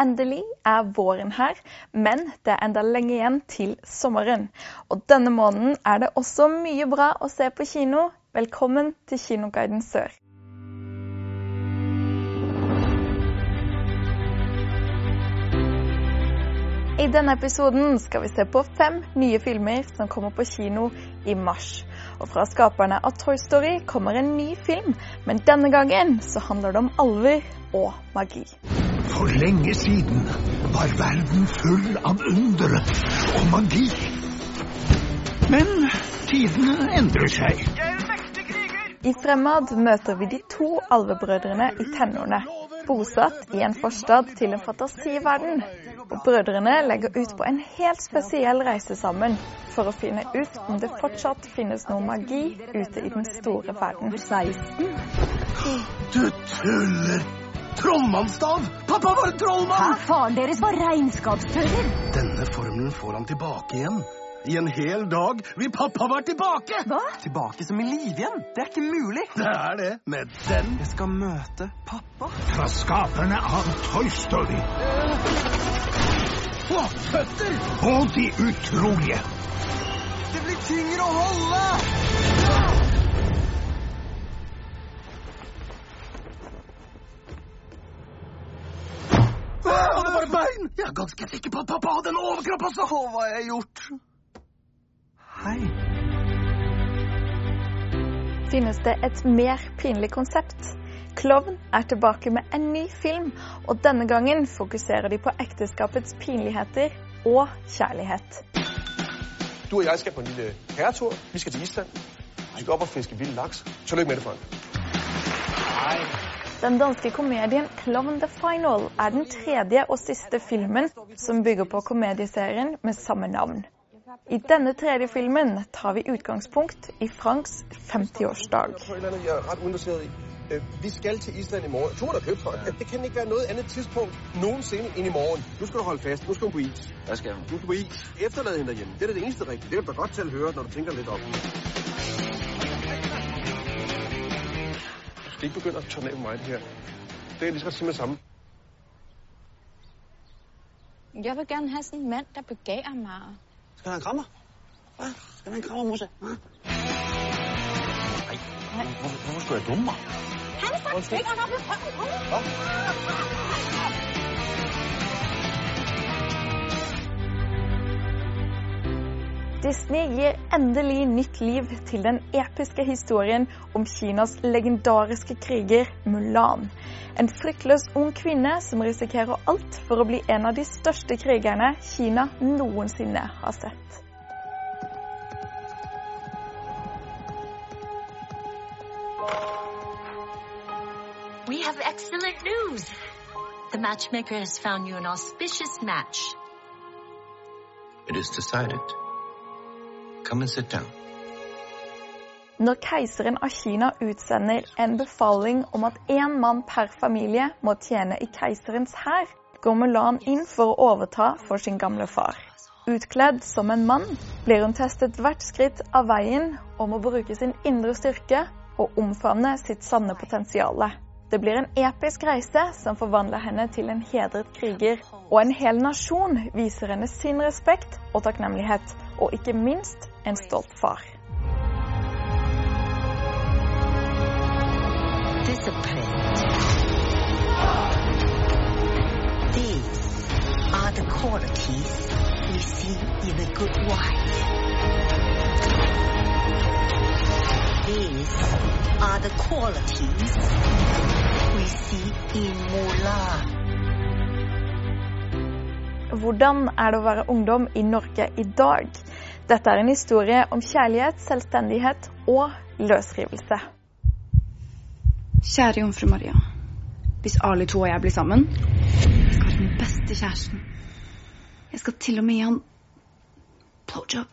Endelig er våren her, men det er enda lenge igjen til sommeren. Og denne måneden er det også mye bra å se på kino. Velkommen til Kinoguiden Sør. I denne episoden skal vi se på fem nye filmer som kommer på kino i mars. Og fra skaperne av Toy Story kommer en ny film, men denne gangen så handler det om alver og magi. For lenge siden var verden full av undre og magi. Men tidene endrer seg. I Fremad møter vi de to alvebrødrene i tenårene, bosatt i en forstad til en fantasiverden. Og brødrene legger ut på en helt spesiell reise sammen for å finne ut om det fortsatt finnes noe magi ute i den store verden. 16. Du tuller! Trollmannsstav! Pappa var en trollmann! Faren deres var regnskapsfører. Denne formelen får han tilbake igjen. I en hel dag vil pappa være tilbake! Hva? Tilbake som i live igjen? Det er ikke mulig! Det er det, med den Jeg skal møte pappa. fra skaperne av Toy Story. Å, føtter! Og de utrolige. Det blir tyngre å holde! Er ganske sikker på at pappa hadde en overkropp også. Og hva har jeg gjort? Hei. Finnes det et mer pinlig konsept? Klovn er tilbake med en ny film, og denne gangen fokuserer de på ekteskapets pinligheter og kjærlighet. Du og jeg skal på en lille herretur. Vi skal til Island. Vi skal opp og fiske vill laks. Tillykke med det, Frank. Den danske komedien Klovn the Final er den tredje og siste filmen som bygger på komedieserien med samme navn. I denne tredje filmen tar vi utgangspunkt i Franks 50-årsdag. På et eller andet, jeg er ret uinteresseret i. Øh, Vi skal til Island i morgen. Turen er købt, for. Det kan ikke være noget andet tidspunkt nogensinde end i morgen. Nu skal du holde fast. Nu skal hun på is. Hvad skal hun? Du skal på is. Efterlad hende derhjemme. Det er det eneste rigtige. Det kan du godt selv høre, når du tænker lidt om. Skal ikke begynde at tørne af mig, det her. Det er lige så godt sige med samme. Jeg vil gerne have sådan en mand, der begærer mig. Skal han have krammer? Hvad? Skal han have en krammer, Musse? Hva? Nej, hvorfor, hvorfor skulle jeg dumme mig? Han er faktisk fingeren op i røven på Disney gir endelig nytt liv til den episke historien om Kinas legendariske kriger Mulan. En fryktløs ung kvinne som risikerer alt for å bli en av de største krigerne Kina noensinne har sett. We have excellent news. The matchmaker has found you an auspicious match. It is decided. Come and sit down. Når keiseren av Kina utsender en befaling om at én mann per familie må tjene i keiserens hær, går Mulan inn for å overta for sin gamle far. Utkledd som en mann blir hun testet hvert skritt av veien om å bruke sin indre styrke og omfavne sitt sanne potensial. Det blir en episk reise som forvandler henne til en hedret kriger, og en hel nasjon viser henne sin respekt og takknemlighet, og ikke minst en stolt far. Discipline. These are. These are the qualities in Hvordan er det å være ungdom i Norge i dag? Dette er en historie om kjærlighet, selvstendighet og løsrivelse. Kjære jomfru Maria. Hvis Ali To og jeg blir sammen, jeg skal være den beste kjæresten. Jeg skal til og med gi han blowjob.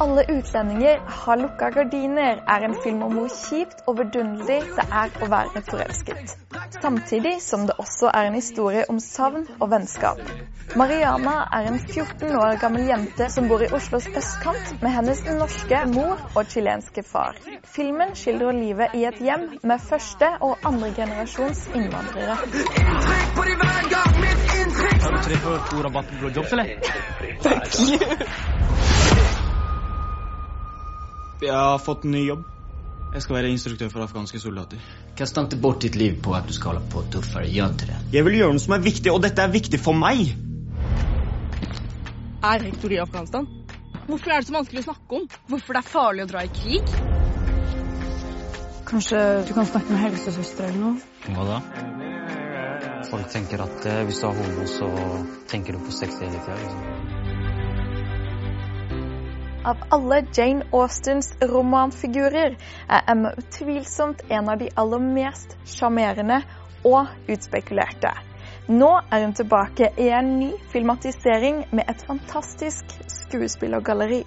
Alle utlendinger har lukka gardiner er en film om hvor kjipt og vidunderlig det er å være forelsket. Samtidig som det også er en historie om savn og vennskap. Mariana er en 14 år gammel jente som bor i Oslos østkant med hennes norske mor og chilenske far. Filmen skildrer livet i et hjem med første- og andregenerasjons innvandrere. Har du tre for to rabatt på blowjobs, eller? Jeg har fått en ny jobb. Jeg skal være instruktør for afghanske soldater. Kasta ikke bort ditt liv på at du skal holde på tøffere. Gjør ikke det. Jeg vil gjøre noe som er viktig, og dette er viktig for meg. Er rektor i Afghanistan? Hvorfor er det så vanskelig å snakke om? Hvorfor det er farlig å dra i krig? Kanskje du kan snakke med helsesøster eller noe? Hva da? Folk tenker at eh, hvis du er homo, så tenker du på sex hele tida. Liksom. Av alle Jane Austens romanfigurer er Emma utvilsomt en av de aller mest sjarmerende og utspekulerte. Nå er hun tilbake i en ny filmatisering med et fantastisk skuespillergalleri.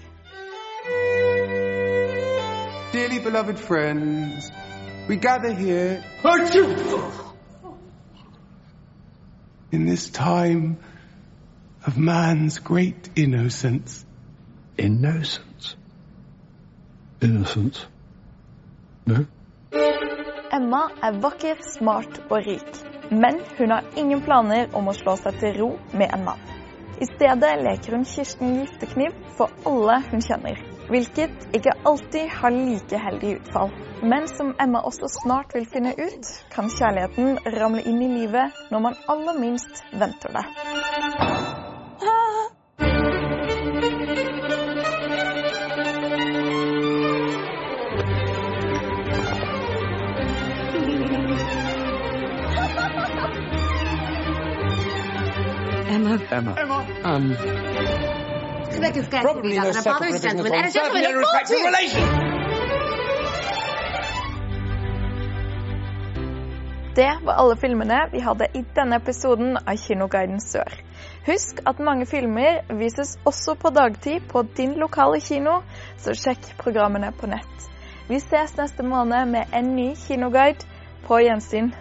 Dearly beloved friends, we gather here in this time of man's great innocence. Innocence? Innocence? No? Emma er vakker, smart og rik, men hun har ingen planer om å slå seg til ro med en mann. I stedet leker hun Kirsten Giftekniv for alle hun kjenner, hvilket ikke alltid har like heldig utfall. Men som Emma også snart vil finne ut, kan kjærligheten ramle inn i livet når man aller minst venter det. Emma. Emma. Um. Probably no second gentleman and a gentleman a respectful relation. Det var alle filmene vi hadde i denne episoden av Kinoguiden Sør. Husk at mange filmer vises også på dagtid på din lokale kino, så sjekk programmene på nett. Vi ses neste måned med en ny kinoguide. På gjensyn.